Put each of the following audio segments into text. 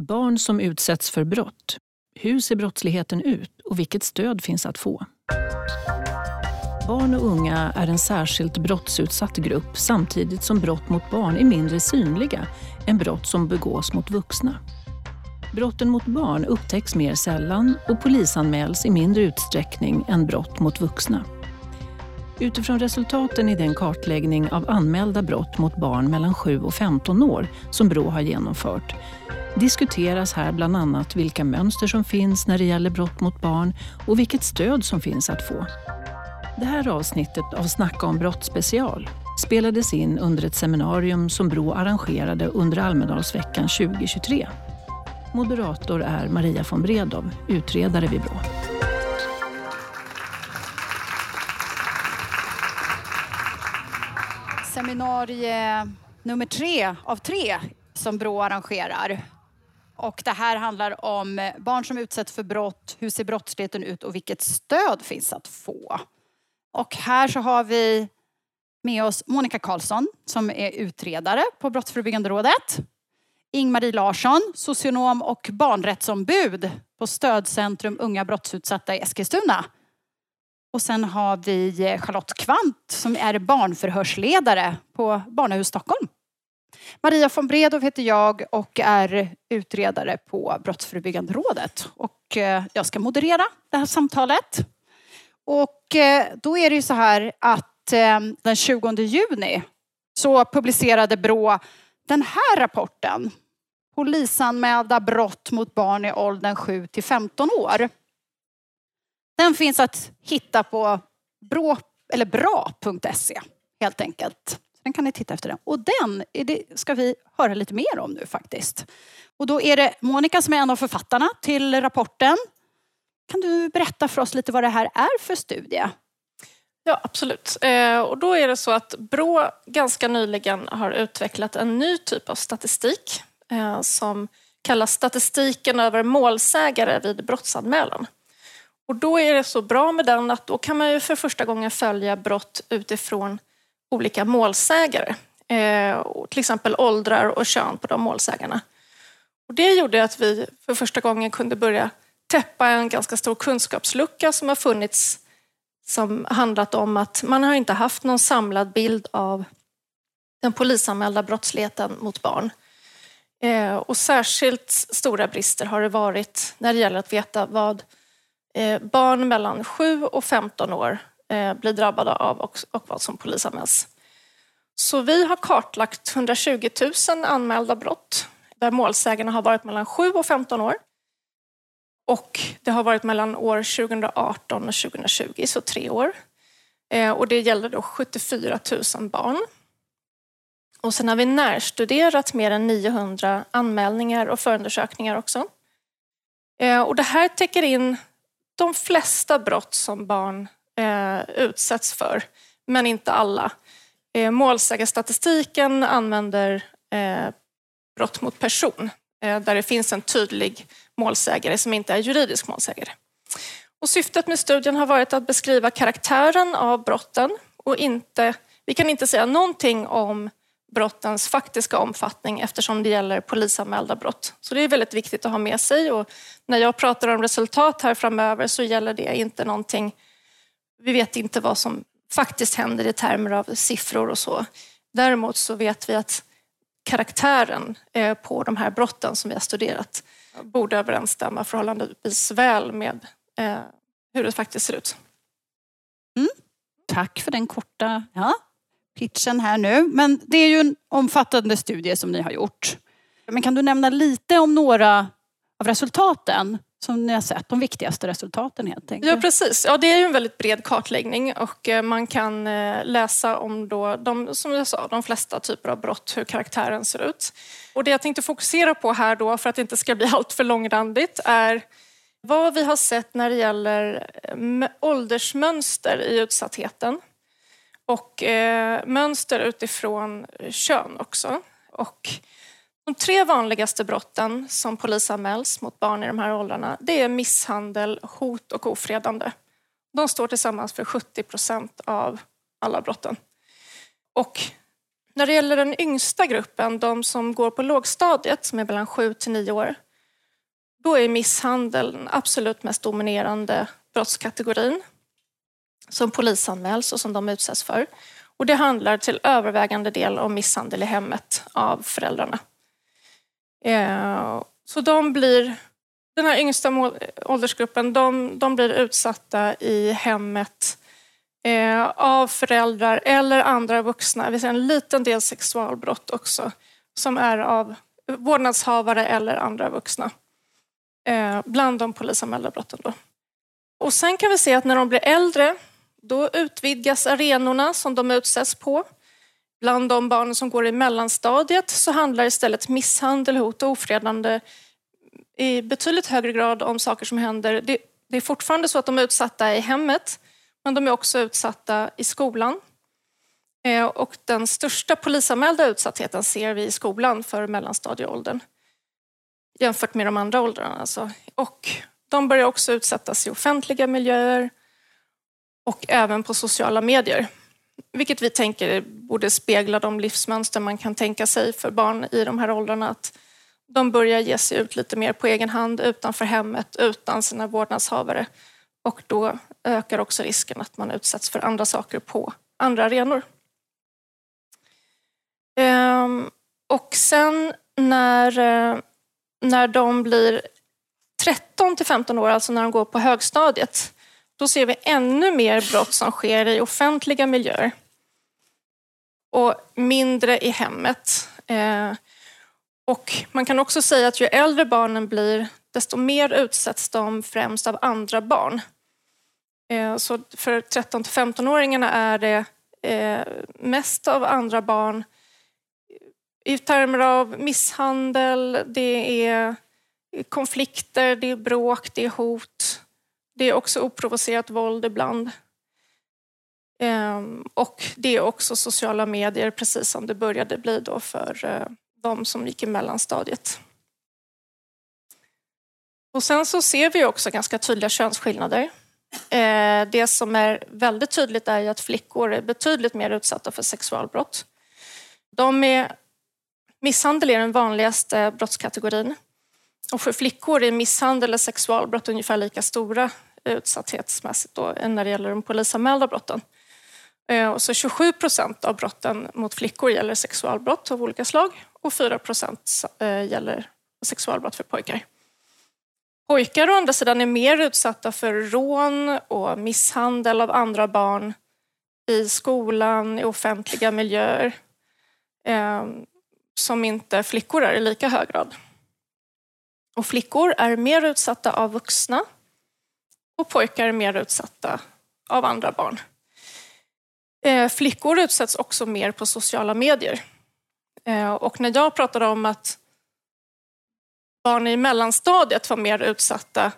Barn som utsätts för brott. Hur ser brottsligheten ut och vilket stöd finns att få? Barn och unga är en särskilt brottsutsatt grupp samtidigt som brott mot barn är mindre synliga än brott som begås mot vuxna. Brotten mot barn upptäcks mer sällan och polisanmäls i mindre utsträckning än brott mot vuxna. Utifrån resultaten i den kartläggning av anmälda brott mot barn mellan 7 och 15 år som Brå har genomfört diskuteras här bland annat vilka mönster som finns när det gäller brott mot barn och vilket stöd som finns att få. Det här avsnittet av Snacka om brott special spelades in under ett seminarium som Brå arrangerade under Almedalsveckan 2023. Moderator är Maria von Bredow, utredare vid Brå. Seminarie nummer tre av tre som Brå arrangerar. Och det här handlar om barn som utsätts för brott, hur ser brottsligheten ut och vilket stöd finns att få? Och här så har vi med oss Monica Karlsson som är utredare på Brottsförebyggande rådet. Ingmarie Larsson, socionom och barnrättsombud på Stödcentrum Unga brottsutsatta i Eskilstuna. Och sen har vi eh, Charlotte Kvant som är barnförhörsledare på Barnahus Stockholm. Maria von Bredow heter jag och är utredare på Brottsförebyggande rådet. Och eh, jag ska moderera det här samtalet. Och eh, då är det ju så här att den 20 juni så publicerade Brå den här rapporten. Polisanmälda brott mot barn i åldern 7 till 15 år. Den finns att hitta på brå, eller bra.se helt enkelt. Den kan ni titta efter den. Och den det, ska vi höra lite mer om nu faktiskt. Och då är det Monica som är en av författarna till rapporten. Kan du berätta för oss lite vad det här är för studie? Ja, absolut. Eh, och då är det så att Brå ganska nyligen har utvecklat en ny typ av statistik eh, som kallas statistiken över målsägare vid brottsanmälan. Och då är det så bra med den att då kan man ju för första gången följa brott utifrån olika målsägare. Eh, till exempel åldrar och kön på de målsägarna. Och det gjorde att vi för första gången kunde börja täppa en ganska stor kunskapslucka som har funnits som handlat om att man har inte haft någon samlad bild av den polisanmälda brottsligheten mot barn. Eh, och särskilt stora brister har det varit när det gäller att veta vad eh, Eh, barn mellan 7 och 15 år eh, blir drabbade av och, och vad som polisanmäls. Så vi har kartlagt 120 000 anmälda brott där målsägarna har varit mellan 7 och 15 år. Och det har varit mellan år 2018 och 2020, så tre år. Eh, och det gäller då 74 000 barn. Och sen har vi närstuderat mer än 900 anmälningar och förundersökningar också. Och det här täcker in de flesta brott som barn eh, utsätts för, men inte alla. Eh, Målsägarstatistiken använder eh, brott mot person, eh, där det finns en tydlig målsägare som inte är juridisk målsägare. Och syftet med studien har varit att beskriva karaktären av brotten och inte, vi kan inte säga någonting om brottens faktiska omfattning eftersom det gäller polisanmälda brott. Så det är väldigt viktigt att ha med sig och när jag pratar om resultat här framöver så gäller det inte någonting, vi vet inte vad som faktiskt händer i termer av siffror och så. Däremot så vet vi att karaktären eh, på de här brotten som vi har studerat borde överensstämma förhållandevis väl med eh, hur det faktiskt ser ut. Mm. Tack för den korta ja, pitchen här nu. Men det är ju en omfattande studie som ni har gjort. Men kan du nämna lite om några av resultaten? som ni har sett, de viktigaste resultaten helt enkelt. Ja precis, ja, det är ju en väldigt bred kartläggning och eh, man kan eh, läsa om då de, som jag sa, de flesta typer av brott, hur karaktären ser ut. Och det jag tänkte fokusera på här då, för att det inte ska bli allt för långrandigt, är vad vi har sett när det gäller eh, åldersmönster i utsattheten och eh, mönster utifrån kön också. Och de tre vanligaste brotten som polisanmäls mot barn i de här åldrarna det är misshandel, hot och ofredande. De står tillsammans för 70 procent av alla brotten. Och när det gäller den yngsta gruppen, de som går på lågstadiet som är mellan 7 till 9 år, då är misshandel den absolut mest dominerande brottskategorin som polisanmäls och som de utsätts för. Och det handlar till övervägande del om misshandel i hemmet av föräldrarna. Eh, så de blir, den här yngsta åldersgruppen, de, de blir utsatta i hemmet eh, av föräldrar eller andra vuxna. Vi ser en liten del sexualbrott också som är av vårdnadshavare eller andra vuxna. Eh, bland de polisanmälda brotten. Då. Och sen kan vi se att när de blir äldre då utvidgas arenorna som de utsätts på. Bland de barn som går i mellanstadiet så handlar istället misshandel, hot och ofredande i betydligt högre grad om saker som händer. Det, det är fortfarande så att de är utsatta i hemmet, men de är också utsatta i skolan. Eh, och den största polisanmälda utsattheten ser vi i skolan för mellanstadieåldern jämfört med de andra åldrarna. Alltså. Och de börjar också utsättas i offentliga miljöer och även på sociala medier. Vilket vi tänker borde spegla de livsmönster man kan tänka sig för barn i de här åldrarna. Att de börjar ge sig ut lite mer på egen hand utanför hemmet, utan sina vårdnadshavare. Och då ökar också risken att man utsätts för andra saker på andra arenor. Ehm, och sen när, eh, när de blir 13 till 15 år, alltså när de går på högstadiet, då ser vi ännu mer brott som sker i offentliga miljöer och mindre i hemmet. Eh, och man kan också säga att ju äldre barnen blir, desto mer utsätts de främst av andra barn. Eh, så för 13 till 15-åringarna är det eh, mest av andra barn i termer av misshandel, det är konflikter, det är bråk, det är hot. Det är också oprovocerat våld ibland. Ehm, och det är också sociala medier, precis som det började bli då för eh, de som gick i mellanstadiet. Och sen så ser vi också ganska tydliga könsskillnader. Eh, det som är väldigt tydligt är att flickor är betydligt mer utsatta för sexualbrott. De är, misshandel är den vanligaste brottskategorin. Och för flickor är misshandel och sexualbrott ungefär lika stora utsatthetsmässigt då, när det gäller de polisanmälda brotten. Eh, och så 27 procent av brotten mot flickor gäller sexualbrott av olika slag och 4 procent eh, gäller sexualbrott för pojkar. Pojkar å andra sidan är mer utsatta för rån och misshandel av andra barn i skolan, i offentliga miljöer, eh, som inte flickor är i lika hög grad. Och flickor är mer utsatta av vuxna och pojkar är mer utsatta av andra barn. Eh, flickor utsätts också mer på sociala medier. Eh, och när jag pratade om att barn i mellanstadiet var mer utsatta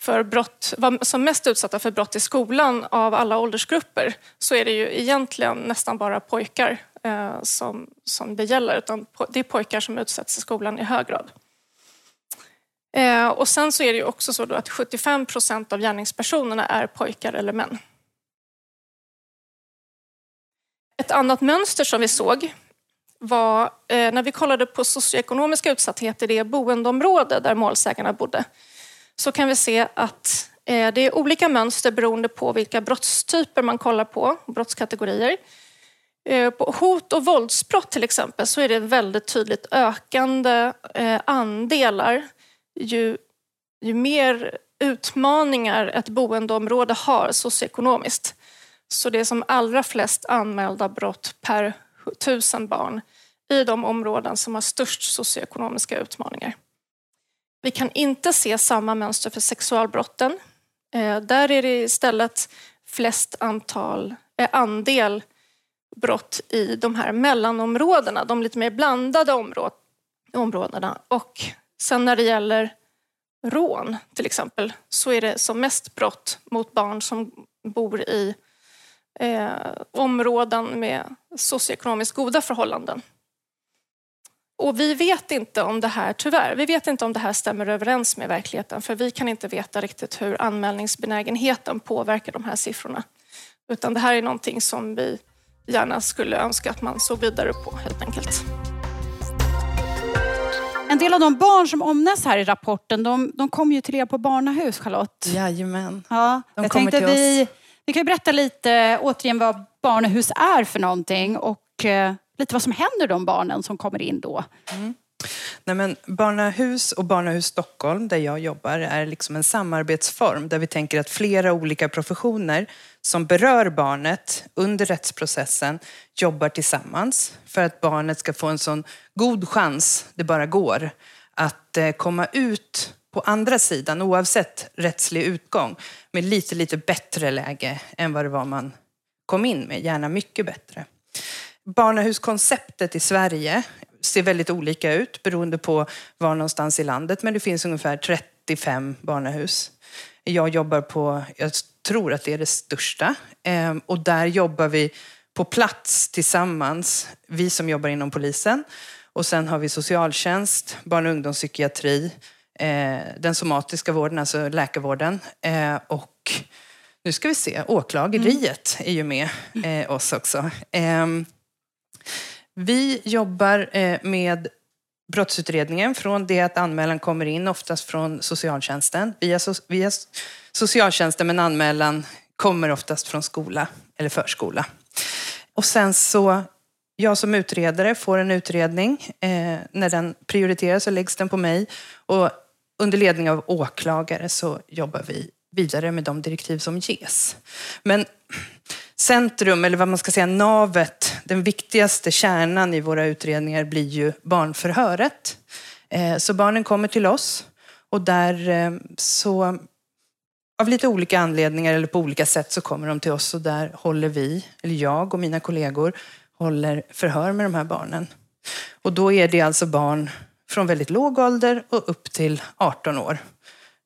för brott, var som mest utsatta för brott i skolan av alla åldersgrupper så är det ju egentligen nästan bara pojkar eh, som, som det gäller. Utan det är pojkar som utsätts i skolan i hög grad. Eh, och sen så är det ju också så att 75 procent av gärningspersonerna är pojkar eller män. Ett annat mönster som vi såg var eh, när vi kollade på socioekonomiska utsatthet i det boendeområde där målsägarna bodde. Så kan vi se att eh, det är olika mönster beroende på vilka brottstyper man kollar på, brottskategorier. Eh, på hot och våldsbrott till exempel så är det väldigt tydligt ökande eh, andelar ju, ju mer utmaningar ett boendeområde har socioekonomiskt. Så det är som allra flest anmälda brott per tusen barn i de områden som har störst socioekonomiska utmaningar. Vi kan inte se samma mönster för sexualbrotten. Eh, där är det istället flest antal, eh, andel brott i de här mellanområdena, de lite mer blandade områdena. Och Sen när det gäller rån till exempel så är det som mest brott mot barn som bor i eh, områden med socioekonomiskt goda förhållanden. Och vi vet inte om det här, tyvärr, vi vet inte om det här stämmer överens med verkligheten för vi kan inte veta riktigt hur anmälningsbenägenheten påverkar de här siffrorna. Utan det här är någonting som vi gärna skulle önska att man såg vidare på helt enkelt. En del av de barn som omnämns här i rapporten, de, de kommer ju till er på barnahus, Charlotte. Jajamän. Ja, De jag kommer tänkte till vi, vi kan ju berätta lite återigen vad barnahus är för någonting och eh, lite vad som händer de barnen som kommer in då. Nej, men Barnahus och Barnahus Stockholm, där jag jobbar, är liksom en samarbetsform där vi tänker att flera olika professioner som berör barnet under rättsprocessen jobbar tillsammans för att barnet ska få en sån god chans det bara går att eh, komma ut på andra sidan, oavsett rättslig utgång, med lite, lite bättre läge än vad det var man kom in med, gärna mycket bättre. Barnahuskonceptet i Sverige ser väldigt olika ut beroende på var någonstans i landet, men det finns ungefär 35 barnahus. Jag jobbar på, jag tror att det är det största, Ehm, och där jobbar vi på plats tillsammans, vi som jobbar inom polisen. Och sen har vi socialtjänst, barn och ungdomspsykiatri, eh, den somatiska vården, alltså läkarvården, eh, och nu ska vi se, åklageriet är ju med eh, oss också. Ehm, vi jobbar eh, med brottsutredningen från det att anmälan kommer in, oftast från socialtjänsten. Via, so via socialtjänsten, men anmälan kommer oftast från skola eller förskola. Och sen så, jag som utredare får en utredning. Eh, när den prioriteras så läggs den på mig. Och under ledning av åklagare så jobbar vi vidare med de direktiv som ges. Men centrum, eller vad man ska säga, navet, den viktigaste kärnan i våra utredningar blir ju barnförhöret. Eh, så barnen kommer till oss och där eh, så av lite olika anledningar eller på olika sätt så kommer de till oss och där håller vi, eller jag och mina kollegor, håller förhör med de här barnen. Och då är det alltså barn från väldigt låg ålder och upp till 18 år.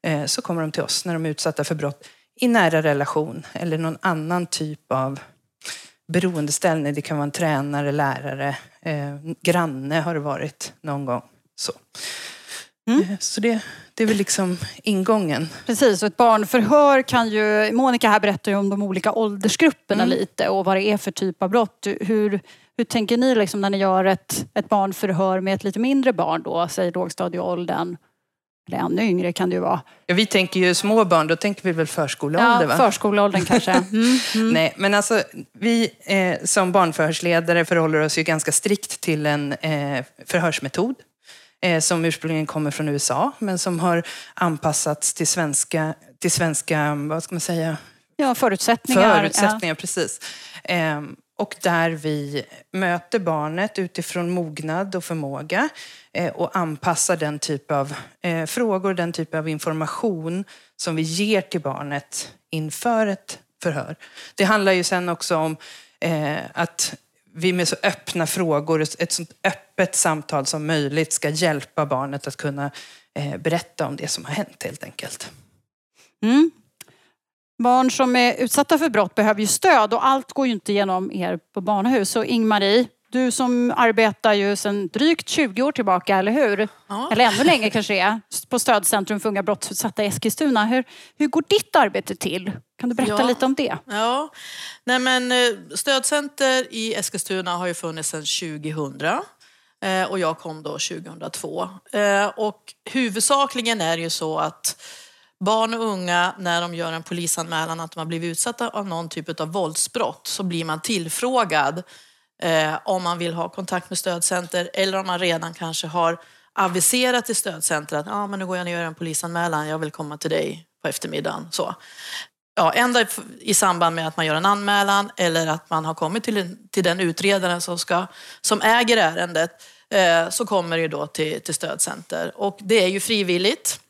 Eh, så kommer de till oss när de är utsatta för brott i nära relation eller någon annan typ av beroendeställning. Det kan vara en tränare, lärare, eh, granne har det varit någon gång. Så, Eh, så det, det är väl liksom ingången. Precis, och ett barnförhör kan ju... Monica här berättar ju om de olika åldersgrupperna Mm. lite och vad det är för typ av brott. Hur, hur tänker ni liksom när ni gör ett, ett barnförhör med ett lite mindre barn då, säg lågstadieåldern? Eller ännu yngre kan det ju vara. Ja, vi tänker ju små barn, då tänker vi väl förskoleålder? Ja, va? förskoleåldern kanske. Mm. Nej, men alltså vi eh, som barnförhörsledare förhåller oss ju ganska strikt till en eh, förhörsmetod eh, som ursprungligen kommer från USA men som har anpassats till svenska, till svenska vad ska man säga, Ja, förutsättningar. förutsättningar. Precis. Och där vi möter barnet utifrån mognad och förmåga eh, och anpassar den typ av eh, frågor, den typ av information som vi ger till barnet inför ett förhör. Det handlar ju sen också om eh, att vi med så öppna frågor, ett sånt öppet samtal som möjligt ska hjälpa barnet att kunna berätta om det som har hänt helt enkelt. Mm. Barn som är utsatta för brott behöver ju stöd och allt går ju inte genom er på barnahus. Så Ingmarie, du som arbetar ju sedan drygt 20 år tillbaka, eller hur? Ja. Eller ännu längre kanske är, på Stödcentrum för unga brottsutsatta i Eskilstuna. Hur, hur går ditt arbete till? Kan du berätta Ja. lite om det? Ja, nej men eh, stödcenter i Eskilstuna har ju funnits sedan 2000 eh, och jag kom då 2002. Eh, Och huvudsakligen är det ju så att barn och unga, när de gör en polisanmälan att de har blivit utsatta av någon typ av våldsbrott, så blir man tillfrågad eh, om man vill ha kontakt med stödcenter eller om man redan kanske har aviserat till stödcenter att ah, men nu går jag ner och gör en polisanmälan, jag vill komma till dig på eftermiddagen. Så ja, ända i samband med att man gör en anmälan eller att man har kommit till, en, till den utredaren som, ska, som äger ärendet eh, så kommer det då till, till stödcenter. Och det är ju frivilligt.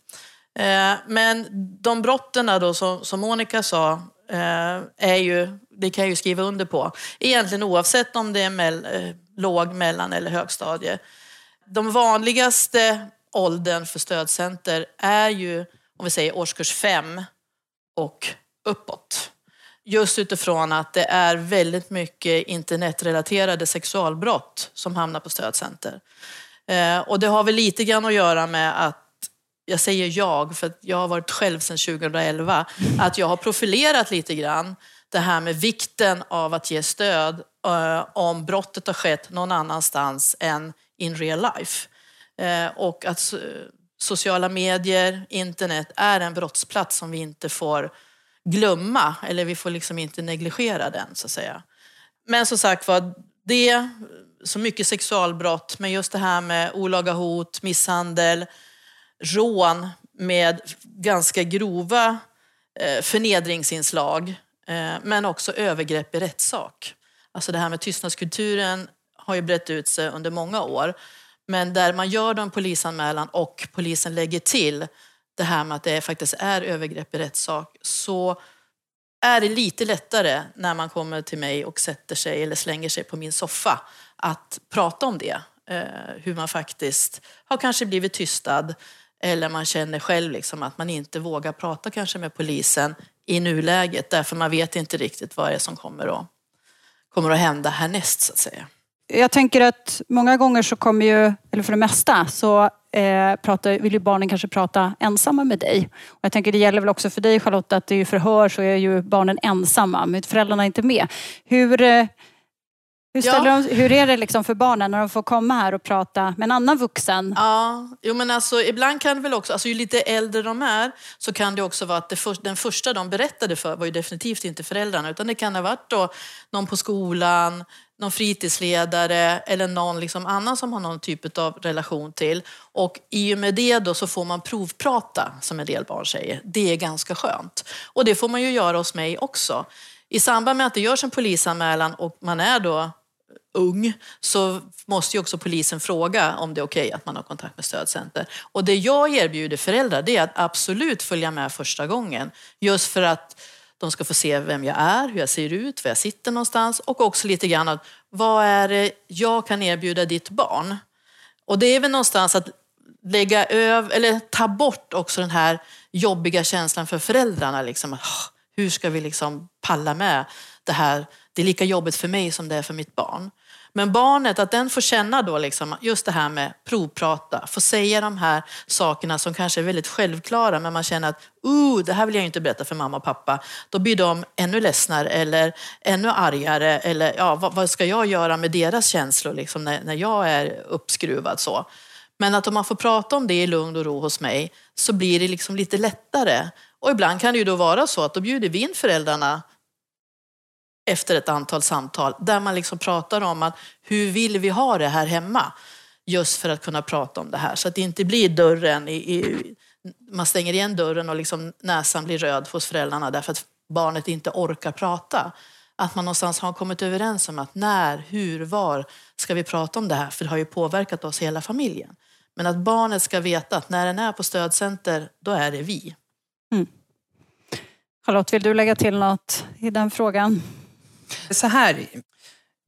Eh, men de brotten då som, som Monica sa eh, är ju, det kan jag ju skriva under på, egentligen oavsett om det är mell, eh, låg, mellan eller högstadie. De vanligaste åldern för stödcenter är ju, om vi säger årskurs fem och uppåt. Just utifrån att det är väldigt mycket internetrelaterade sexualbrott som hamnar på stödcenter. Och det har väl lite grann att göra med att, jag säger jag, för jag har varit själv sedan 2011, att jag har profilerat lite grann det här med vikten av att ge stöd eh, om brottet har skett någon annanstans än in real life. Eh, och att sociala medier, internet är en brottsplats som vi inte får glömma eller vi får liksom inte negligera den så att säga. Men som sagt var, det, så mycket sexualbrott, men just det här med olaga hot, misshandel, rån med ganska grova eh, förnedringsinslag, eh, men också övergrepp i rättssak. Alltså det här med tystnadskulturen har ju brett ut sig under många år. Men där man gör en polisanmälan och polisen lägger till det här med att det faktiskt är övergrepp i rättssak så är det lite lättare när man kommer till mig och sätter sig eller slänger sig på min soffa att prata om det. Eh, hur man faktiskt har kanske blivit tystad eller man känner själv liksom att man inte vågar prata kanske med polisen i nuläget därför man vet inte riktigt vad det är som kommer att, kommer att hända härnäst så att säga. Jag tänker att många gånger så kommer ju, eller för det mesta, så eh, pratar, vill ju barnen kanske prata ensamma med dig. Och jag tänker det gäller väl också för dig Charlotte att i förhör så är ju barnen ensamma, men föräldrarna är inte med. Hur, eh, hur, ja. de, hur är det liksom för barnen när de får komma här och prata med en annan vuxen? Ja, jo men alltså ibland kan det väl också, alltså ju lite äldre de är så kan det också vara att för, den första de berättade för var ju definitivt inte föräldrarna utan det kan ha varit då någon på skolan, någon fritidsledare eller någon liksom annan som har någon typ av relation till. Och i och med det då så får man provprata, som en del barn säger. Det är ganska skönt. Och det får man ju göra hos mig också. I samband med att det görs en polisanmälan och man är då ung så måste ju också polisen fråga om det är okej okay att man har kontakt med stödcenter. Och det jag erbjuder föräldrar det är att absolut följa med första gången. Just för att de ska få se vem jag är, hur jag ser ut, var jag sitter någonstans och också lite grann av vad är det jag kan erbjuda ditt barn? Och det är väl någonstans att lägga över, eller ta bort också den här jobbiga känslan för föräldrarna. Liksom. Hur ska vi liksom palla med det här? Det är lika jobbigt för mig som det är för mitt barn. Men barnet, att den får känna då liksom just det här med provprata, få säga de här sakerna som kanske är väldigt självklara men man känner att oh, det här vill jag inte berätta för mamma och pappa. Då blir de ännu ledsnare eller ännu argare eller ja, vad, vad ska jag göra med deras känslor liksom, när, när jag är uppskruvad så. Men att om man får prata om det i lugn och ro hos mig så blir det liksom lite lättare. Och ibland kan det ju då vara så att då bjuder vi in föräldrarna efter ett antal samtal där man liksom pratar om att hur vill vi ha det här hemma? Just för att kunna prata om det här så att det inte blir dörren i, i man stänger igen dörren och liksom näsan blir röd hos föräldrarna därför att barnet inte orkar prata. Att man någonstans har kommit överens om att när, hur, var ska vi prata om det här? För det har ju påverkat oss hela familjen. Men att barnet ska veta att när den är på stödcenter, då är det vi. Mm. Charlotte, vill du lägga till något i den frågan? Så här,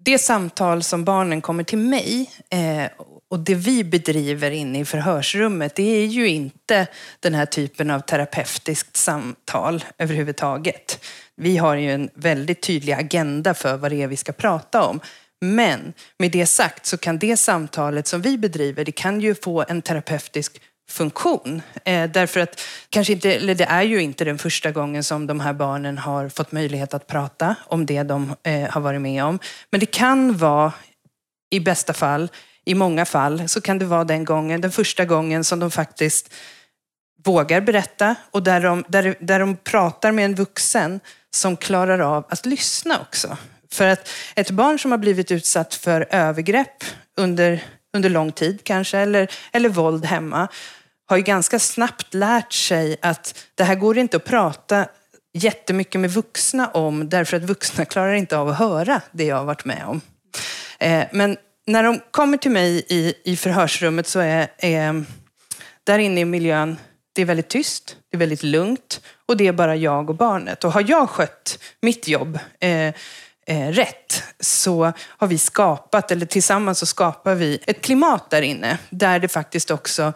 det samtal som barnen kommer till mig eh, och det vi bedriver inne i förhörsrummet, det är ju inte den här typen av terapeutiskt samtal överhuvudtaget. Vi har ju en väldigt tydlig agenda för vad det är vi ska prata om. Men med det sagt så kan det samtalet som vi bedriver, det kan ju få en terapeutisk funktion. Eh, därför att kanske inte, eller det är ju inte den första gången som de här barnen har fått möjlighet att prata om det de eh, har varit med om. Men det kan vara, i bästa fall, i många fall, så kan det vara den gången, den första gången som de faktiskt vågar berätta och där de, där, där de pratar med en vuxen som klarar av att lyssna också. För att ett barn som har blivit utsatt för övergrepp under, under lång tid kanske, eller, eller våld hemma, har ju ganska snabbt lärt sig att det här går inte att prata jättemycket med vuxna om därför att vuxna klarar inte av att höra det jag har varit med om. Eh, men när de kommer till mig i, i förhörsrummet så är, är där inne i miljön, det är väldigt tyst, det är väldigt lugnt och det är bara jag och barnet. Och har jag skött mitt jobb eh, eh, rätt så har vi skapat, eller tillsammans så skapar vi ett klimat där inne där det faktiskt också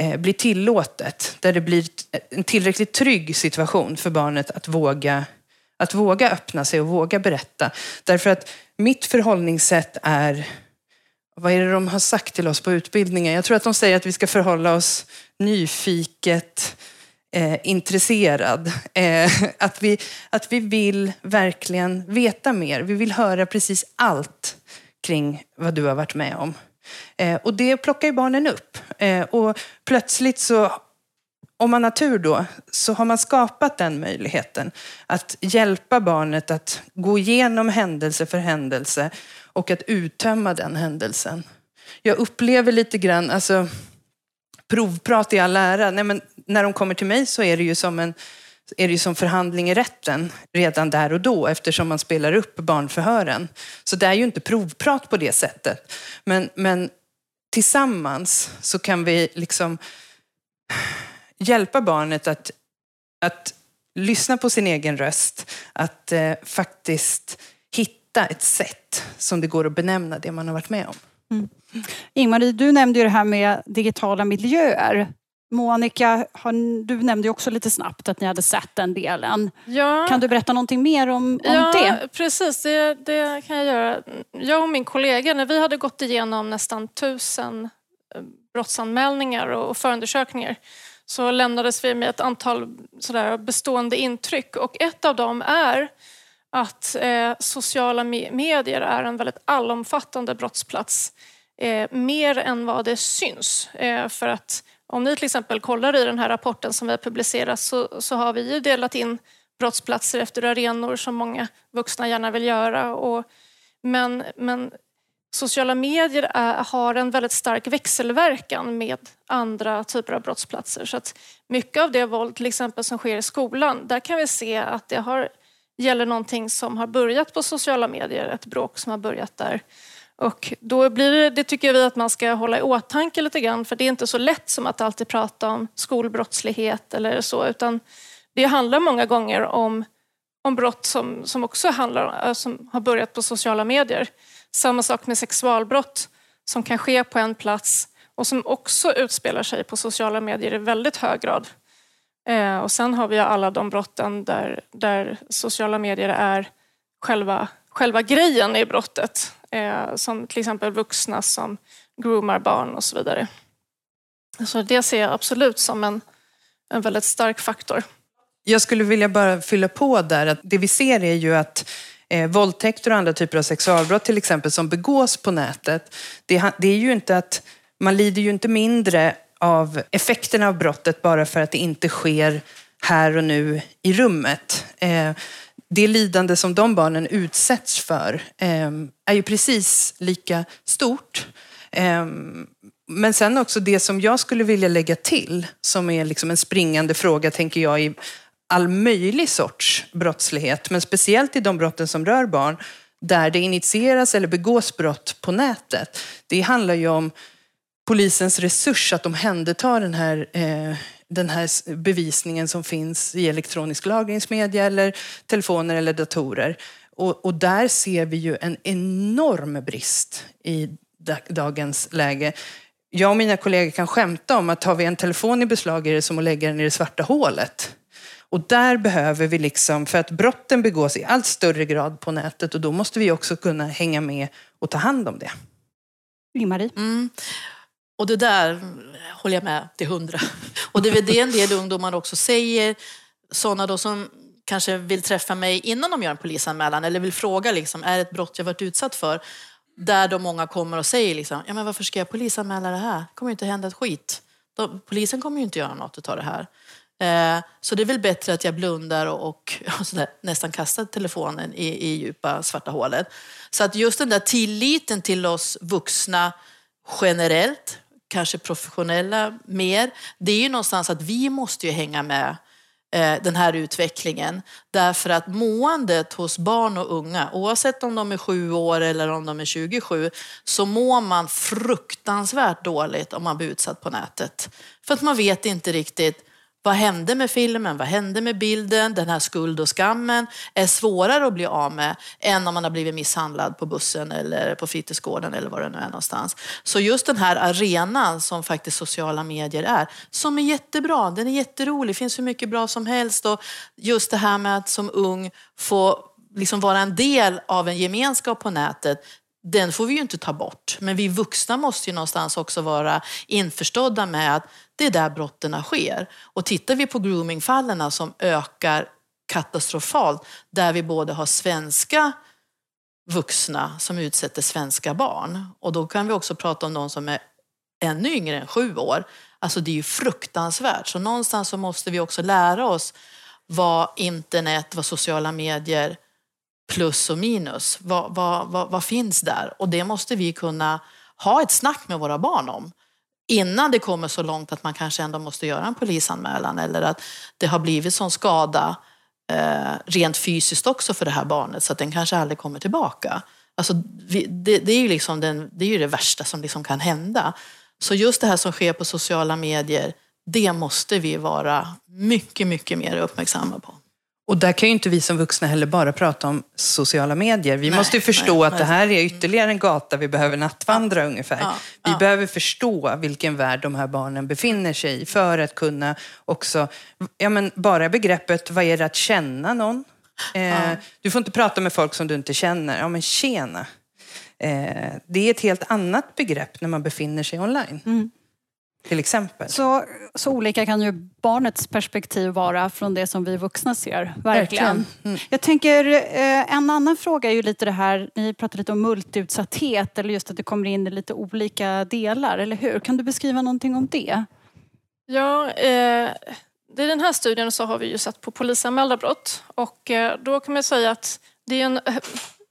Eh, blir tillåtet. Där det blir en tillräckligt trygg situation för barnet att våga, att våga öppna sig och våga berätta. Därför att mitt förhållningssätt är vad är det de har sagt till oss på utbildningen? Jag tror att de säger att vi ska förhålla oss nyfiket, eh, intresserad. Eh, att, vi, att vi vill verkligen veta mer. Vi vill höra precis allt kring vad du har varit med om. Eh, och det plockar ju barnen upp. Eh, och plötsligt så, om man har tur då, så har man skapat den möjligheten att hjälpa barnet att gå igenom händelse för händelse och att uttömma den händelsen. Jag upplever lite grann, alltså provprat i all ära, Nej, men när de kommer till mig så är det ju som en är det ju som förhandling i rätten redan där och då eftersom man spelar upp barnförhören. Så det är ju inte provprat på det sättet. Men, men tillsammans så kan vi liksom hjälpa barnet att, att lyssna på sin egen röst, att eh, faktiskt hitta ett sätt som det går att benämna det man har varit med om. Mm. Ingmarie, du nämnde ju det här med digitala miljöer. Monica, du nämnde ju också lite snabbt att ni hade sett den delen. Ja. Kan du berätta någonting mer om, om ja, det? Precis, det, det, kan jag göra. Jag och min kollega, när vi hade gått igenom nästan tusen eh, brottsanmälningar och förundersökningar så lämnades vi med ett antal sådär bestående intryck och ett av dem är att eh, sociala medier är en väldigt allomfattande brottsplats. Eh, mer än vad det syns. Eh, för att om ni till exempel kollar i den här rapporten som vi har publicerat så, så har vi ju delat in brottsplatser efter arenor som många vuxna gärna vill göra. Och, men, men sociala medier är, har en väldigt stark växelverkan med andra typer av brottsplatser. Så att mycket av det våld till exempel som sker i skolan, där kan vi se att det har, gäller någonting som har börjat på sociala medier, ett bråk som har börjat där. Och då blir det, det tycker vi att man ska hålla i åtanke lite grann för det är inte så lätt som att alltid prata om skolbrottslighet eller så utan det handlar många gånger om, om brott som, som också handlar, eh, som har börjat på sociala medier. Samma sak med sexualbrott som kan ske på en plats och som också utspelar sig på sociala medier i väldigt hög grad. Eh, och sen har vi alla de brotten där, där sociala medier är själva, själva grejen i brottet eh, som till exempel vuxna som groomar barn och så vidare. Så det ser jag absolut som en, en väldigt stark faktor. Jag skulle vilja bara fylla på där att det vi ser är ju att eh, våldtäkter och andra typer av sexualbrott till exempel som begås på nätet, det, det är ju inte att man lider ju inte mindre av effekterna av brottet bara för att det inte sker här och nu i rummet. Eh, det lidande som de barnen utsätts för ehm, är ju precis lika stort. Ehm, men sen också det som jag skulle vilja lägga till, som är liksom en springande fråga, tänker jag, i all möjlig sorts brottslighet, men speciellt i de brotten som rör barn, där det initieras eller begås brott på nätet. Det handlar ju om polisens resurs att omhänderta den här eh, den här bevisningen som finns i elektronisk lagringsmedia eller telefoner eller datorer. Och, och där ser vi ju en enorm brist i dagens läge. Jag och mina kollegor kan skämta om att tar vi en telefon i beslag är det som att lägga den i det svarta hålet. Och där behöver vi liksom, för att brotten begås i allt större grad på nätet och då måste vi också kunna hänga med och ta hand om det. Marie? Mm. Och det där håller jag med till hundra. Och det är väl det en del ungdomar också säger, sådana då som kanske vill träffa mig innan de gör en polisanmälan eller vill fråga liksom, är det ett brott jag varit utsatt för? Där då många kommer och säger liksom, ja men varför ska jag polisanmäla det här? Det kommer ju inte hända ett skit. Då, polisen kommer ju inte göra något av det här. Eh, så det är väl bättre att jag blundar och, och, och sådär, nästan kastar telefonen i, i djupa svarta hålet. Så att just den där tilliten till oss vuxna generellt, kanske professionella mer, det är ju någonstans att vi måste ju hänga med eh, den här utvecklingen. Därför att måendet hos barn och unga, oavsett om de är sju år eller om de är 27, så mår man fruktansvärt dåligt om man blir utsatt på nätet. För att man vet inte riktigt vad hände med filmen? Vad hände med bilden? Den här skuld och skammen är svårare att bli av med än om man har blivit misshandlad på bussen eller på fritidsgården eller var det nu är någonstans. Så just den här arenan som faktiskt sociala medier är, som är jättebra, den är jätterolig, det finns hur mycket bra som helst och just det här med att som ung få liksom vara en del av en gemenskap på nätet, den får vi ju inte ta bort. Men vi vuxna måste ju någonstans också vara införstådda med att det är där brotten sker. Och tittar vi på groomingfallen som ökar katastrofalt, där vi både har svenska vuxna som utsätter svenska barn. Och då kan vi också prata om de som är ännu yngre än sju år. Alltså det är ju fruktansvärt. Så någonstans så måste vi också lära oss vad internet, vad sociala medier plus och minus, vad, vad, vad, vad finns där? Och det måste vi kunna ha ett snack med våra barn om innan det kommer så långt att man kanske ändå måste göra en polisanmälan eller att det har blivit sån skada eh, rent fysiskt också för det här barnet så att den kanske aldrig kommer tillbaka. Alltså, vi, det, det, är ju liksom den, det är ju det värsta som liksom kan hända. Så just det här som sker på sociala medier, det måste vi vara mycket, mycket mer uppmärksamma på. Och där kan ju inte vi som vuxna heller bara prata om sociala medier. Vi nej, måste ju förstå nej, att det här är ytterligare en gata vi behöver nattvandra ja, ungefär. Ja, vi ja. behöver förstå vilken värld de här barnen befinner sig i för att kunna också, ja men bara begreppet, vad är det att känna någon? Eh, du får inte prata med folk som du inte känner. Ja men tjena. Eh, det är ett helt annat begrepp när man befinner sig online. Mm till exempel. Så, så olika kan ju barnets perspektiv vara från det som vi vuxna ser. Verkligen. Mm. Jag tänker, eh, en annan fråga är ju lite det här, ni pratade lite om multiutsatthet eller just att det kommer in i lite olika delar, eller hur? Kan du beskriva någonting om det? Ja, eh, i den här studien så har vi ju sett på polisanmälda brott och eh, då kan man säga att det är en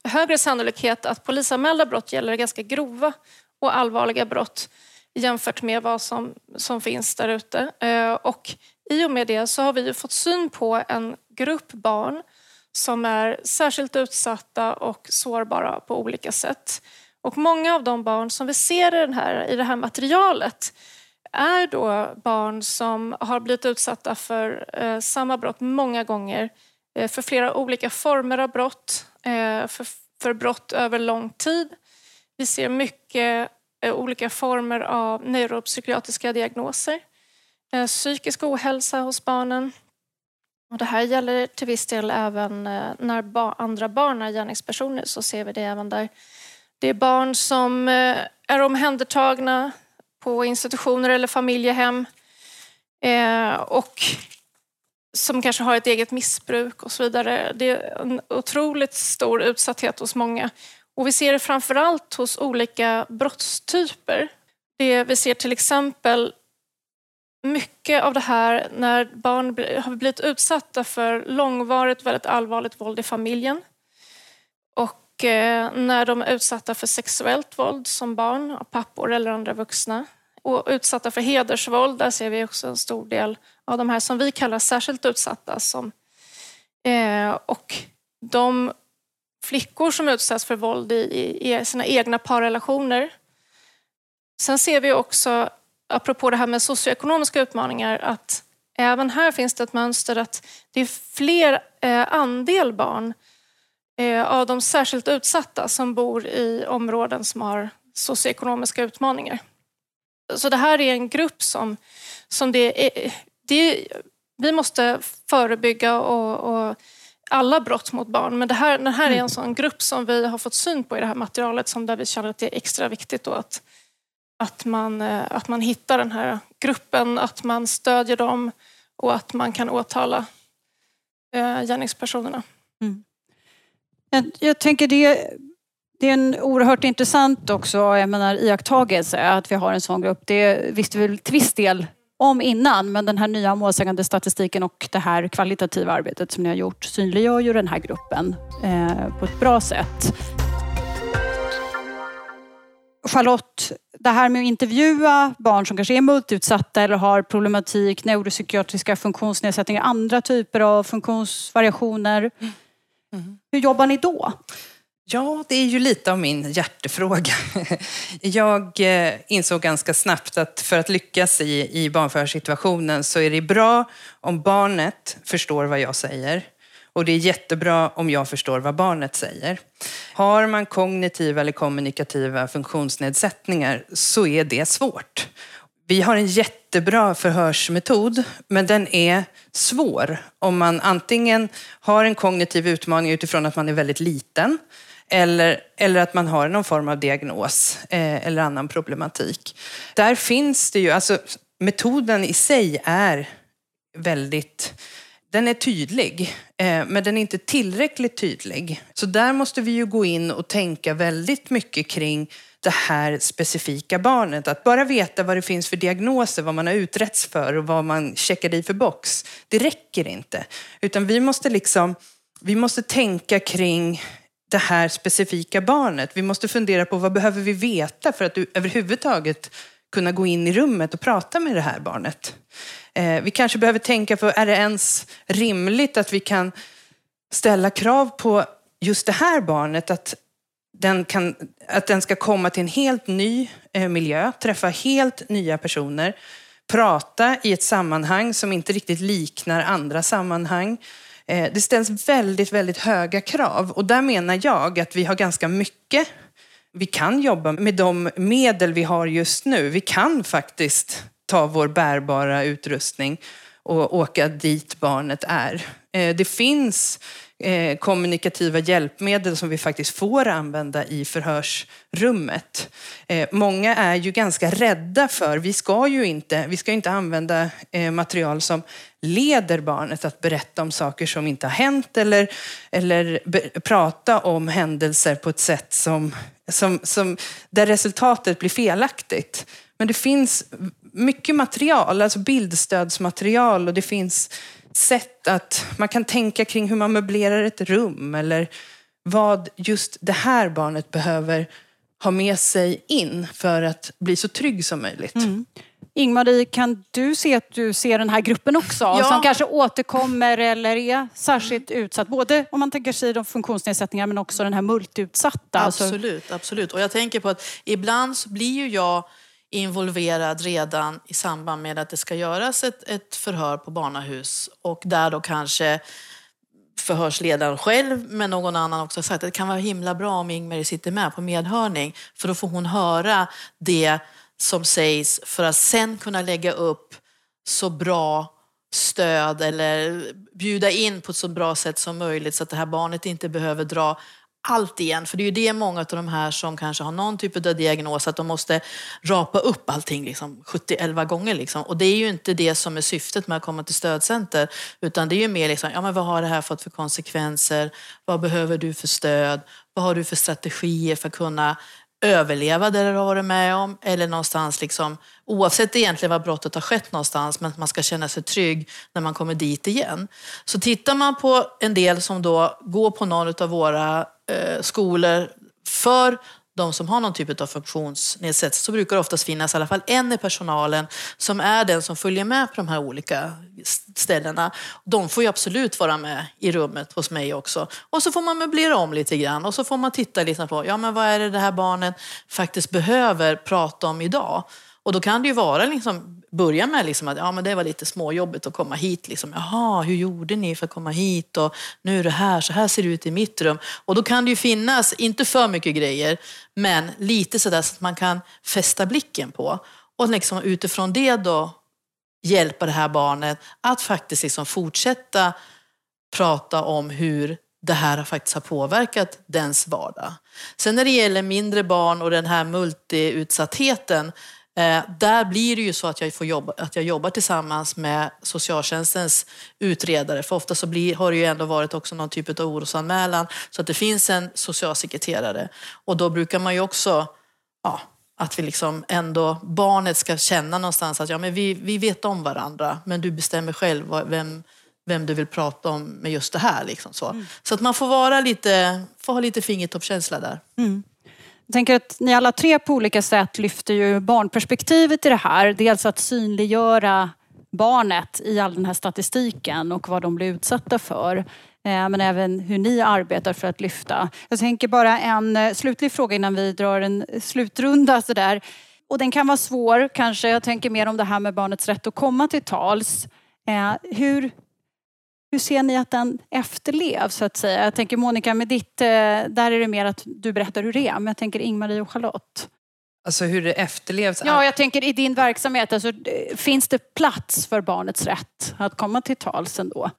högre sannolikhet att polisanmälda brott gäller ganska grova och allvarliga brott jämfört med vad som, som finns där ute. Eh, och i och med det så har vi fått syn på en grupp barn som är särskilt utsatta och sårbara på olika sätt. Och många av de barn som vi ser i, den här, i det här materialet är då barn som har blivit utsatta för eh, samma brott många gånger, eh, för flera olika former av brott, eh, för, för brott över lång tid. Vi ser mycket Eh, olika former av neuropsykiatriska diagnoser, eh, psykisk ohälsa hos barnen. Och det här gäller till viss del även eh, när andra barn är gärningspersoner, så ser vi det även där. Det är barn som är omhändertagna på institutioner eller familjehem och som kanske har ett eget missbruk och så vidare. Det är en otroligt stor utsatthet hos många. Och vi ser det framförallt hos olika brottstyper. Det vi ser till exempel mycket av det här när barn har blivit utsatta för långvarigt, väldigt allvarligt våld i familjen. Och eh, när de är utsatta för sexuellt våld som barn av pappor eller andra vuxna. Och utsatta för hedersvåld, där ser vi också en stor del av de här som vi kallar särskilt utsatta. Som, eh, och de flickor som utsätts för våld i, i sina egna parrelationer. Sen ser vi också, apropå det här med socioekonomiska utmaningar, att även här finns det ett mönster att det är fler eh, andel barn eh, av de särskilt utsatta som bor i områden som har socioekonomiska utmaningar. Så det här är en grupp som, som det är, det, vi måste förebygga och, och alla brott mot barn. Men det här, det här är mm. en sån grupp som vi har fått syn på i det här materialet som där vi känner att det är extra viktigt att, att, man, eh, att man hittar den här gruppen, att man stödjer dem och att man kan åtala eh, gärningspersonerna. Mm. Jag, jag tänker det, det är en oerhört intressant också, jag menar, iakttagelse att vi har en sån grupp. Det visste vi till viss del om innan, men den här nya målsägande statistiken och det här kvalitativa arbetet som ni har gjort synliggör ju den här gruppen eh, på ett bra sätt. Charlotte, det här med att intervjua barn som kanske är multiutsatta eller har problematik, neuropsykiatriska funktionsnedsättningar, andra typer av funktionsvariationer. Mm. Mm. Hur jobbar ni då? Ja, det är ju lite av min hjärtefråga. Jag eh, insåg ganska snabbt att för att lyckas i, i barnförhörssituationen så är det bra om barnet förstår vad jag säger. Och det är jättebra om jag förstår vad barnet säger. Har man kognitiva eller kommunikativa funktionsnedsättningar så är det svårt. Vi har en jättebra förhörsmetod, men den är svår om man antingen har en kognitiv utmaning utifrån att man är väldigt liten eller, eller att man har någon form av diagnos eh, eller annan problematik. Där finns det ju, alltså metoden i sig är väldigt den är tydlig, eh, men den är inte tillräckligt tydlig. Så där måste vi ju gå in och tänka väldigt mycket kring det här specifika barnet. Att bara veta vad det finns för diagnoser, vad man har utretts för och vad man checkar i för box, det räcker inte. Utan vi måste liksom, vi måste tänka kring det här specifika barnet. Vi måste fundera på vad behöver vi veta för att överhuvudtaget kunna gå in i rummet och prata med det här barnet. Eh, vi kanske behöver tänka på, är det ens rimligt att vi kan ställa krav på just det här barnet att den, kan, att den ska komma till en helt ny eh, miljö, träffa helt nya personer, prata i ett sammanhang som inte riktigt liknar andra sammanhang. Eh, det ställs väldigt, väldigt höga krav och där menar jag att vi har ganska mycket vi kan jobba med de medel vi har just nu. Vi kan faktiskt ta vår bärbara utrustning och åka dit barnet är. Eh, det finns eh, kommunikativa hjälpmedel som vi faktiskt får använda i förhörsrummet. Eh, många är ju ganska rädda för, vi ska ju inte, vi ska inte använda eh, material som leder barnet att berätta om saker som inte har hänt eller, eller prata om händelser på ett sätt som, som, som, där resultatet blir felaktigt. Men det finns mycket material, alltså bildstödsmaterial och det finns sätt att man kan tänka kring hur man möblerar ett rum eller vad just det här barnet behöver ha med sig in för att bli så trygg som möjligt. Mm. Ingmarie, kan du se att du ser den här gruppen också? Ja. Som kanske återkommer eller är särskilt utsatt? Både om man tänker sig de funktionsnedsättningar men också den här multiutsatta. Absolut, alltså... absolut. Och jag tänker på att ibland så blir ju jag involverad redan i samband med att det ska göras ett, ett förhör på barnahus. Och där då kanske förhörsledaren själv men någon annan också sagt att det kan vara himla bra om Ingmar sitter med på medhörning. För då får hon höra det som sägs för att sen kunna lägga upp så bra stöd eller bjuda in på ett så bra sätt som möjligt så att det här barnet inte behöver dra allt igen. För det är ju det många av de här som kanske har någon typ av diagnos, att de måste rapa upp allting liksom, 70-11 gånger. Liksom. Och det är ju inte det som är syftet med att komma till stödcenter. Utan det är ju mer liksom, ja men vad har det här fått för konsekvenser? Vad behöver du för stöd? Vad har du för strategier för att kunna överleva det du har varit med om eller någonstans liksom, oavsett egentligen var brottet har skett någonstans, men att man ska känna sig trygg när man kommer dit igen. Så tittar man på en del som då går på någon av våra Eh, skolor för de som har någon typ av funktionsnedsättning så brukar det oftast finnas i alla fall en i personalen som är den som följer med på de här olika ställena. De får ju absolut vara med i rummet hos mig också. Och så får man möblera om lite grann och så får man titta lite på ja, men vad är det det här barnet faktiskt behöver prata om idag. Och då kan det ju vara liksom, börja med liksom att ja, men det var lite småjobbigt att komma hit. Liksom. Jaha, hur gjorde ni för att komma hit? Och nu är det här, så här ser det ut i mitt rum. Och då kan det ju finnas, inte för mycket grejer, men lite sådär så att man kan fästa blicken på. Och liksom utifrån det då hjälpa det här barnet att faktiskt liksom fortsätta prata om hur det här faktiskt har påverkat dens vardag. Sen när det gäller mindre barn och den här multiutsattheten Eh, där blir det ju så att jag, får jobba, att jag jobbar tillsammans med socialtjänstens utredare. För ofta så blir, har det ju ändå varit också någon typ av orosanmälan så att det finns en socialsekreterare. Och då brukar man ju också, ja, att vi liksom ändå, barnet ska känna någonstans att ja, men vi, vi vet om varandra men du bestämmer själv vem, vem du vill prata om med just det här. Liksom så. Mm. så att man får, vara lite, får ha lite fingertoppskänsla där. Mm. Jag tänker att ni alla tre på olika sätt lyfter ju barnperspektivet i det här. Dels att synliggöra barnet i all den här statistiken och vad de blir utsatta för. Eh, men även hur ni arbetar för att lyfta. Jag tänker bara en eh, slutlig fråga innan vi drar en slutrunda. Sådär. Och den kan vara svår kanske. Jag tänker mer om det här med barnets rätt att komma till tals. Eh, hur, hur ser ni att den efterlevs så att säga? Jag tänker Monica, med ditt, eh, där är det mer att du berättar hur det är. Men jag tänker Ingmarie och Charlotte. Alltså hur det efterlevs? Ja, jag tänker i din verksamhet, alltså, finns det plats för barnets rätt att komma till tals ändå?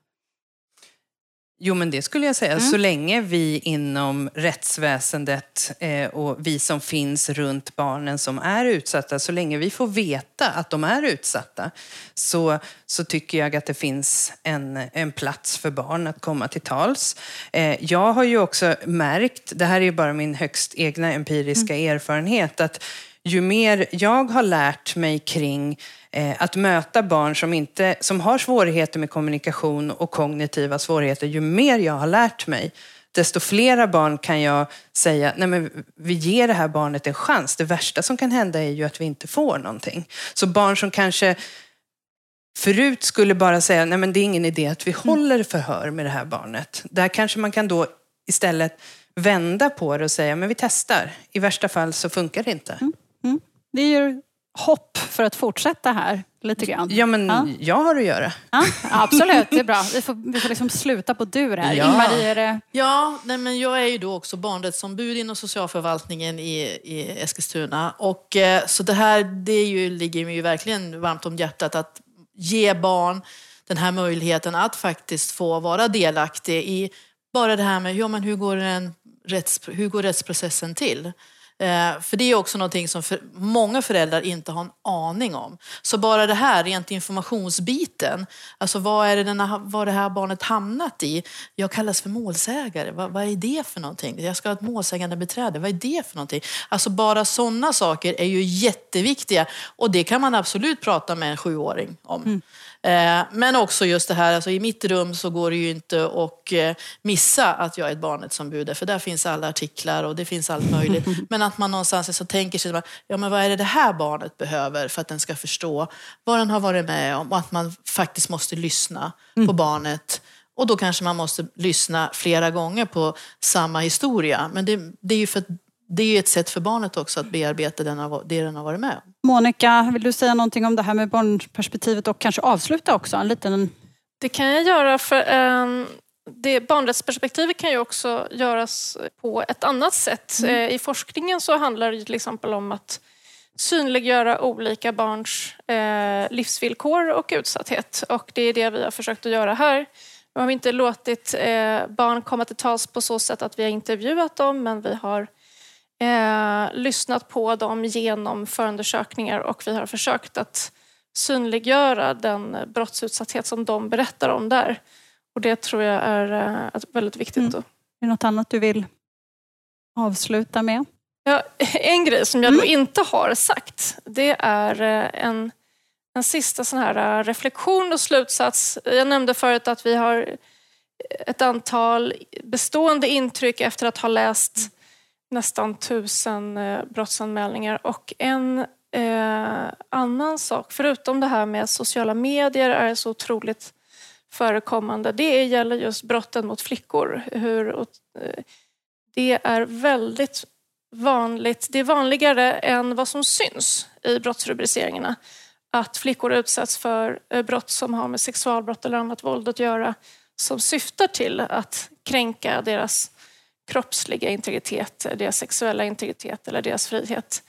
Jo, men det skulle jag säga. Mm. Så länge vi inom rättsväsendet eh, och vi som finns runt barnen som är utsatta, så länge vi får veta att de är utsatta, så, så tycker jag att det finns en, en plats för barn att komma till tals. Eh, jag har ju också märkt, det här är ju bara min högst egna empiriska mm. erfarenhet, att ju mer jag har lärt mig kring eh, att möta barn som, inte, som har svårigheter med kommunikation och kognitiva svårigheter, ju mer jag har lärt mig, desto flera barn kan jag säga, nej men vi ger det här barnet en chans. Det värsta som kan hända är ju att vi inte får någonting. Så barn som kanske förut skulle bara säga, nej men det är ingen idé att vi håller förhör med det här barnet. Där kanske man kan då istället vända på det och säga, men vi testar. I värsta fall så funkar det inte. Mm. Mm. Det ger hopp för att fortsätta här lite grann. Ja, men ja. jag har att göra. Ja, absolut, det är bra. Vi får, vi får liksom sluta på dur här. Ja, Ingmarie, är det... ja nej, men jag är ju då också barnrättsombud inom socialförvaltningen i, i Eskilstuna. Och, eh, så det här det ju, ligger mig ju verkligen varmt om hjärtat att ge barn den här möjligheten att faktiskt få vara delaktig i bara det här med ja, men hur, går en rätts, hur går rättsprocessen till? Eh, för det är också någonting som för många föräldrar inte har en aning om. Så bara det här, rent informationsbiten, alltså vad är det, denna, vad det här barnet hamnat i? Jag kallas för målsägare, vad, vad är det för någonting? Jag ska ha ett målsägande beträde, vad är det för någonting? Alltså bara sådana saker är ju jätteviktiga och det kan man absolut prata med en sjuåring om. Mm. Eh, men också just det här, alltså i mitt rum så går det ju inte att eh, missa att jag är ett barnrättsombud, för där finns alla artiklar och det finns allt möjligt. Men att man någonstans så tänker sig, ja men vad är det det här barnet behöver för att den ska förstå vad den har varit med om och att man faktiskt måste lyssna mm. på barnet. Och då kanske man måste lyssna flera gånger på samma historia. Men det, det är ju för det är ett sätt för barnet också att bearbeta den, det den har varit med om. Monica, vill du säga någonting om det här med barnperspektivet och kanske avsluta också? En liten... Det kan jag göra. för um, det Barnrättsperspektivet kan ju också göras på ett annat sätt. Mm. Eh, I forskningen så handlar det till exempel om att synliggöra olika barns eh, livsvillkor och utsatthet. Och det är det vi har försökt att göra här. Vi har inte låtit eh, barn komma till tals på så sätt att vi har intervjuat dem men vi har lyssnat på dem genom förundersökningar och vi har försökt att synliggöra den brottsutsatthet som de berättar om där. Och det tror jag är eh, väldigt viktigt. Mm. Är det något annat du vill avsluta med? Ja, en grej som jag mm. då inte har sagt, det är eh, en, en sista sån här eh, reflektion och slutsats. Jag nämnde förut att vi har ett antal bestående intryck efter att ha läst nästan tusen brottsanmälningar och en eh, annan sak, förutom det här med sociala medier är så otroligt förekommande, det gäller just brotten mot flickor. Hur, eh, det är väldigt vanligt, det är vanligare än vad som syns i brottsrubriceringarna att flickor utsätts för eh, brott som har med sexualbrott eller annat våld att göra som syftar till att kränka deras kroppsliga integritet, deras sexuella integritet eller deras frihet.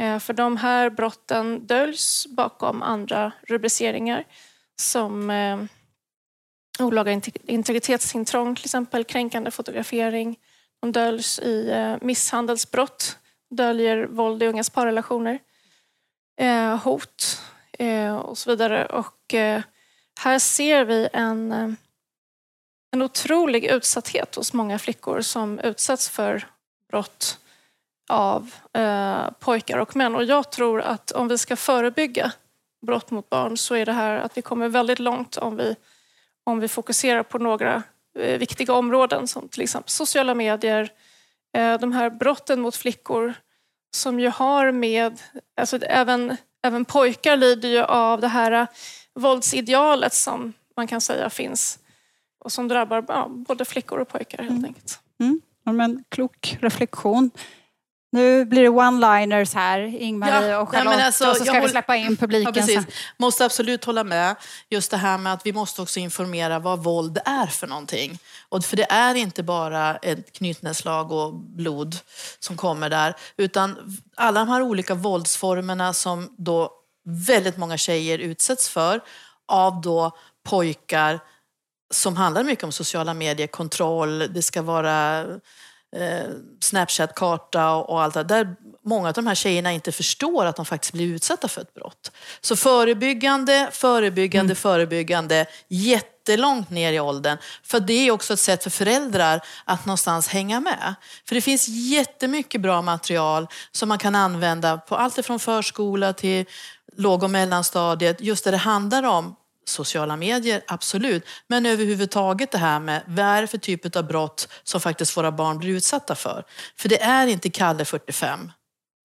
Eh, för de här brotten döljs bakom andra rubriceringar som eh, olaga integritetsintrång, till exempel kränkande fotografering. De döljs i eh, misshandelsbrott, döljer våld i ungas parrelationer, eh, hot eh, och så vidare. Och här ser vi en en otrolig utsatthet hos många flickor som utsätts för brott av eh, pojkar och män. Och jag tror att om vi ska förebygga brott mot barn så är det här att vi kommer väldigt långt om vi, om vi fokuserar på några eh, viktiga områden som till exempel sociala medier, eh, de här brotten mot flickor som ju har med, alltså även, även pojkar lider ju av det här våldsidealet som man kan säga finns och som drabbar ja, både flickor och pojkar helt mm. enkelt. Mm. Ja, men klok reflektion. Nu blir det one-liners här, Ingmarie ja, och Charlotte, nej, alltså, och så ska vi håller, släppa in publiken. Ja, precis. Måste absolut hålla med. Just det här med att vi måste också informera vad våld är för någonting. Och för det är inte bara ett knytnävsslag och blod som kommer där, utan alla de här olika våldsformerna som då väldigt många tjejer utsätts för av då pojkar som handlar mycket om sociala medier, kontroll, det ska vara eh, Snapchat-karta och, allt det där. Många av de här tjejerna inte förstår att de faktiskt blir utsatta för ett brott. Så förebyggande, förebyggande, mm. förebyggande, jättelångt ner i åldern. För det är också ett sätt för föräldrar att någonstans hänga med. För det finns jättemycket bra material som man kan använda på allt från förskola till låg och mellanstadiet, just där det handlar om sociala medier, absolut. Men överhuvudtaget det här med vad är det för typ av brott som faktiskt våra barn blir utsatta för. För det är inte Kalle 45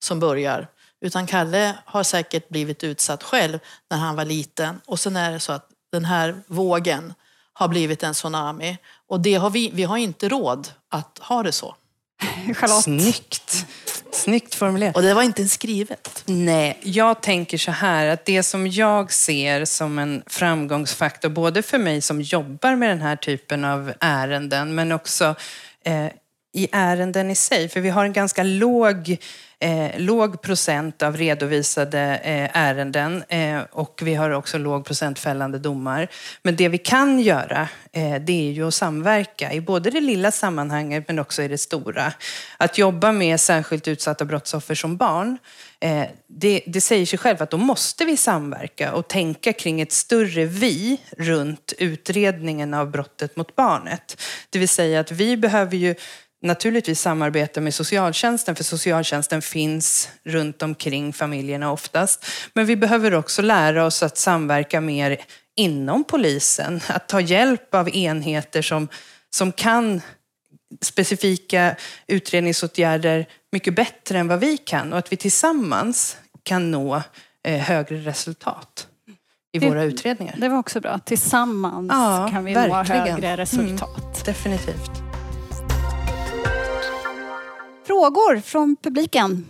som börjar, utan Kalle har säkert blivit utsatt själv när han var liten. Och sen är det så att den här vågen har blivit en tsunami. Och det har vi, vi har inte råd att ha det så. Charlotte. Snyggt! Snyggt formulerat. Och det var inte en skrivet. Nej, jag tänker så här att det som jag ser som en framgångsfaktor, både för mig som jobbar med den här typen av ärenden, men också eh, i ärenden i sig. För vi har en ganska låg eh, låg procent av redovisade eh, ärenden eh, och vi har också låg procent fällande domar. Men det vi kan göra, eh, det är ju att samverka i både det lilla sammanhanget men också i det stora. Att jobba med särskilt utsatta brottsoffer som barn, eh, det, det säger sig själv att då måste vi samverka och tänka kring ett större vi runt utredningen av brottet mot barnet. Det vill säga att vi behöver ju naturligtvis samarbeta med socialtjänsten, för socialtjänsten finns runt omkring familjerna oftast. Men vi behöver också lära oss att samverka mer inom polisen, att ta hjälp av enheter som, som kan specifika utredningsåtgärder mycket bättre än vad vi kan och att vi tillsammans kan nå eh, högre resultat i det, våra utredningar. Det var också bra. Tillsammans ja, kan vi verkligen. nå högre resultat. Mm, definitivt. Frågor från publiken?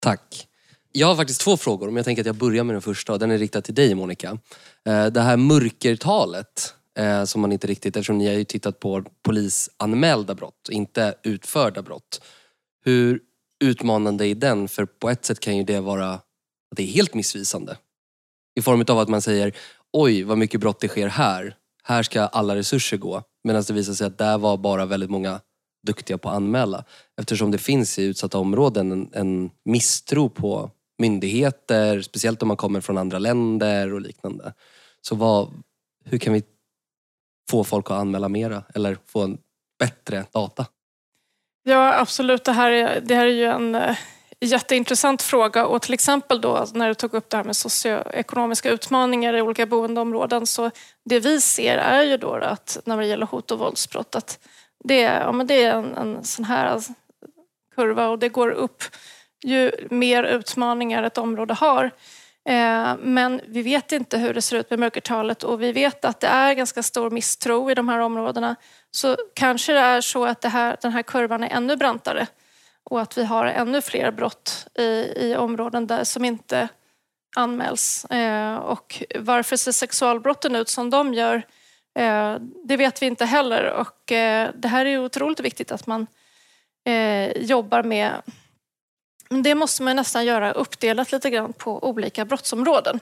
Tack. Jag har faktiskt två frågor, men jag tänker att jag börjar med den första och den är riktad till dig Monica. Eh, det här mörkertalet eh, som man inte riktigt, eftersom ni har ju tittat på polisanmälda brott, inte utförda brott. Hur utmanande är den? För på ett sätt kan ju det vara att det är helt missvisande. I form av att man säger oj vad mycket brott det sker här. Här ska alla resurser gå. Medan det visar sig att där var bara väldigt många duktiga på att anmäla. Eftersom det finns i utsatta områden en, en misstro på myndigheter, speciellt om man kommer från andra länder och liknande. Så vad, hur kan vi få folk att anmäla mera eller få en bättre data? Ja absolut, det här är, det här är ju en eh, jätteintressant fråga och till exempel då alltså, när du tog upp det här med socioekonomiska utmaningar i olika boendeområden så det vi ser är ju då att när det gäller hot och våldsbrott att det, ja, men det är en, en sån här kurva och det går upp ju mer utmaningar ett område har. Eh, men vi vet inte hur det ser ut med mörkertalet och vi vet att det är ganska stor misstro i de här områdena. Så kanske det är så att här, den här kurvan är ännu brantare och att vi har ännu fler brott i, i områden där som inte anmäls. Eh, och varför ser sexualbrotten ut som de gör? Eh, det vet vi inte heller och eh, det här är otroligt viktigt att man eh, jobbar med. Det måste man nästan göra uppdelat lite grann på olika brottsområden.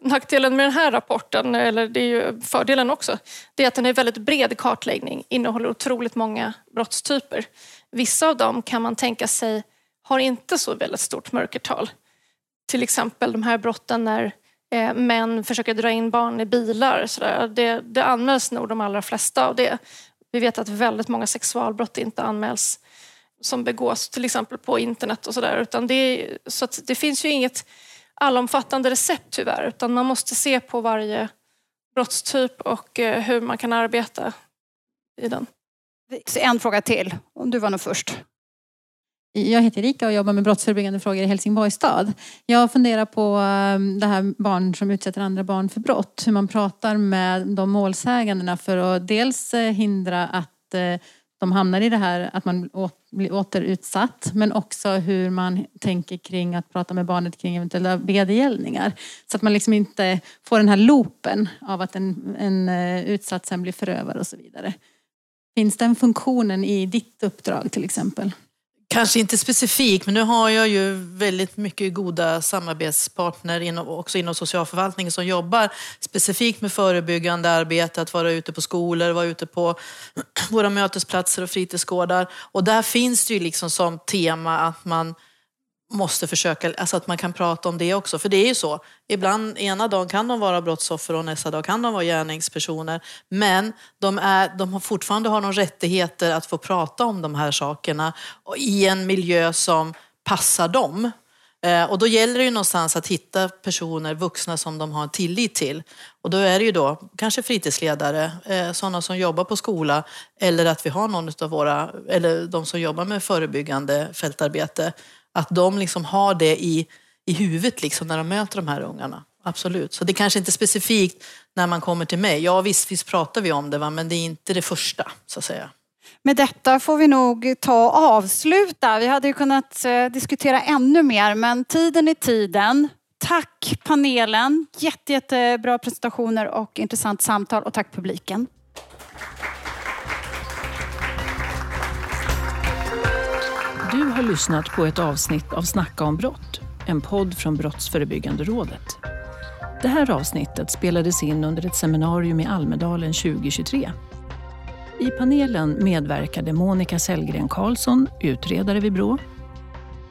Nackdelen med den här rapporten, eller det är ju fördelen också, det är att den är väldigt bred kartläggning, innehåller otroligt många brottstyper. Vissa av dem kan man tänka sig har inte så väldigt stort mörkertal. Till exempel de här brotten när eh, män försöker dra in barn i bilar. Så där. Det, det anmäls nog de allra flesta av det. Vi vet att väldigt många sexualbrott inte anmäls som begås till exempel på internet och sådär. Det, så det finns ju inget allomfattande recept tyvärr utan man måste se på varje brottstyp och eh, hur man kan arbeta i den. En fråga till, om du var nog först. Jag heter Erika och jobbar med brottsförebyggande frågor i Helsingborgs stad. Jag funderar på ehm, det här barn som utsätter andra barn för brott. Hur man pratar med de målsägandena för att dels eh, hindra att eh, de hamnar i det här att man blir återutsatt men också hur man tänker kring att prata med barnet kring eventuella vedergällningar. Så att man liksom inte får den här loopen av att en, en eh, utsatt sen blir förövare och så vidare. Finns den funktionen i ditt uppdrag till exempel? Kanske inte specifikt, men nu har jag ju väldigt mycket goda samarbetspartner inom, också inom socialförvaltningen som jobbar specifikt med förebyggande arbete, att vara ute på skolor, vara ute på våra mötesplatser och fritidsgårdar. Och där finns det ju liksom som tema att man måste försöka, alltså att man kan prata om det också. För det är ju så, ibland ena dagen kan de vara brottsoffer och nästa dag kan de vara gärningspersoner. Men de, är, de har fortfarande har de rättigheter att få prata om de här sakerna i en miljö som passar dem. Eh, och då gäller det ju någonstans att hitta personer, vuxna som de har tillit till. Och då är det ju då kanske fritidsledare, eh, sådana som jobbar på skola eller att vi har någon av våra, eller de som jobbar med förebyggande fältarbete att de liksom har det i, i huvudet liksom när de möter de här ungarna. Absolut. Så det kanske inte specifikt när man kommer till mig. Ja visst, visst pratar vi om det, va? men det är inte det första så att säga. Med detta får vi nog ta och avsluta. Vi hade ju kunnat eh, diskutera ännu mer, men tiden är tiden. Tack panelen, jätte, jättebra presentationer och intressant samtal och tack publiken. Du har lyssnat på ett avsnitt av Snacka om brott, en podd från Brottsförebyggande rådet. Det här avsnittet spelades in under ett seminarium i Almedalen 2023. I panelen medverkade Monica Sellgren Karlsson, utredare vid Brå,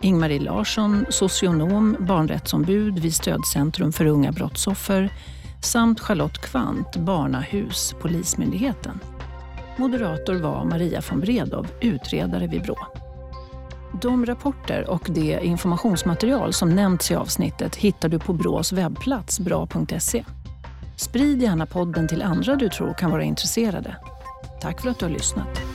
Ingmarie Larsson, socionom, barnrättsombud vid Stödcentrum för unga brottsoffer samt Charlotte Kvant, Barnahus, Polismyndigheten. Moderator var Maria von Bredow, utredare vid Brå. De rapporter och det informationsmaterial som nämnts i avsnittet hittar du på Brås webbplats bra.se. Sprid gärna podden till andra du tror kan vara intresserade. Tack för att du har lyssnat.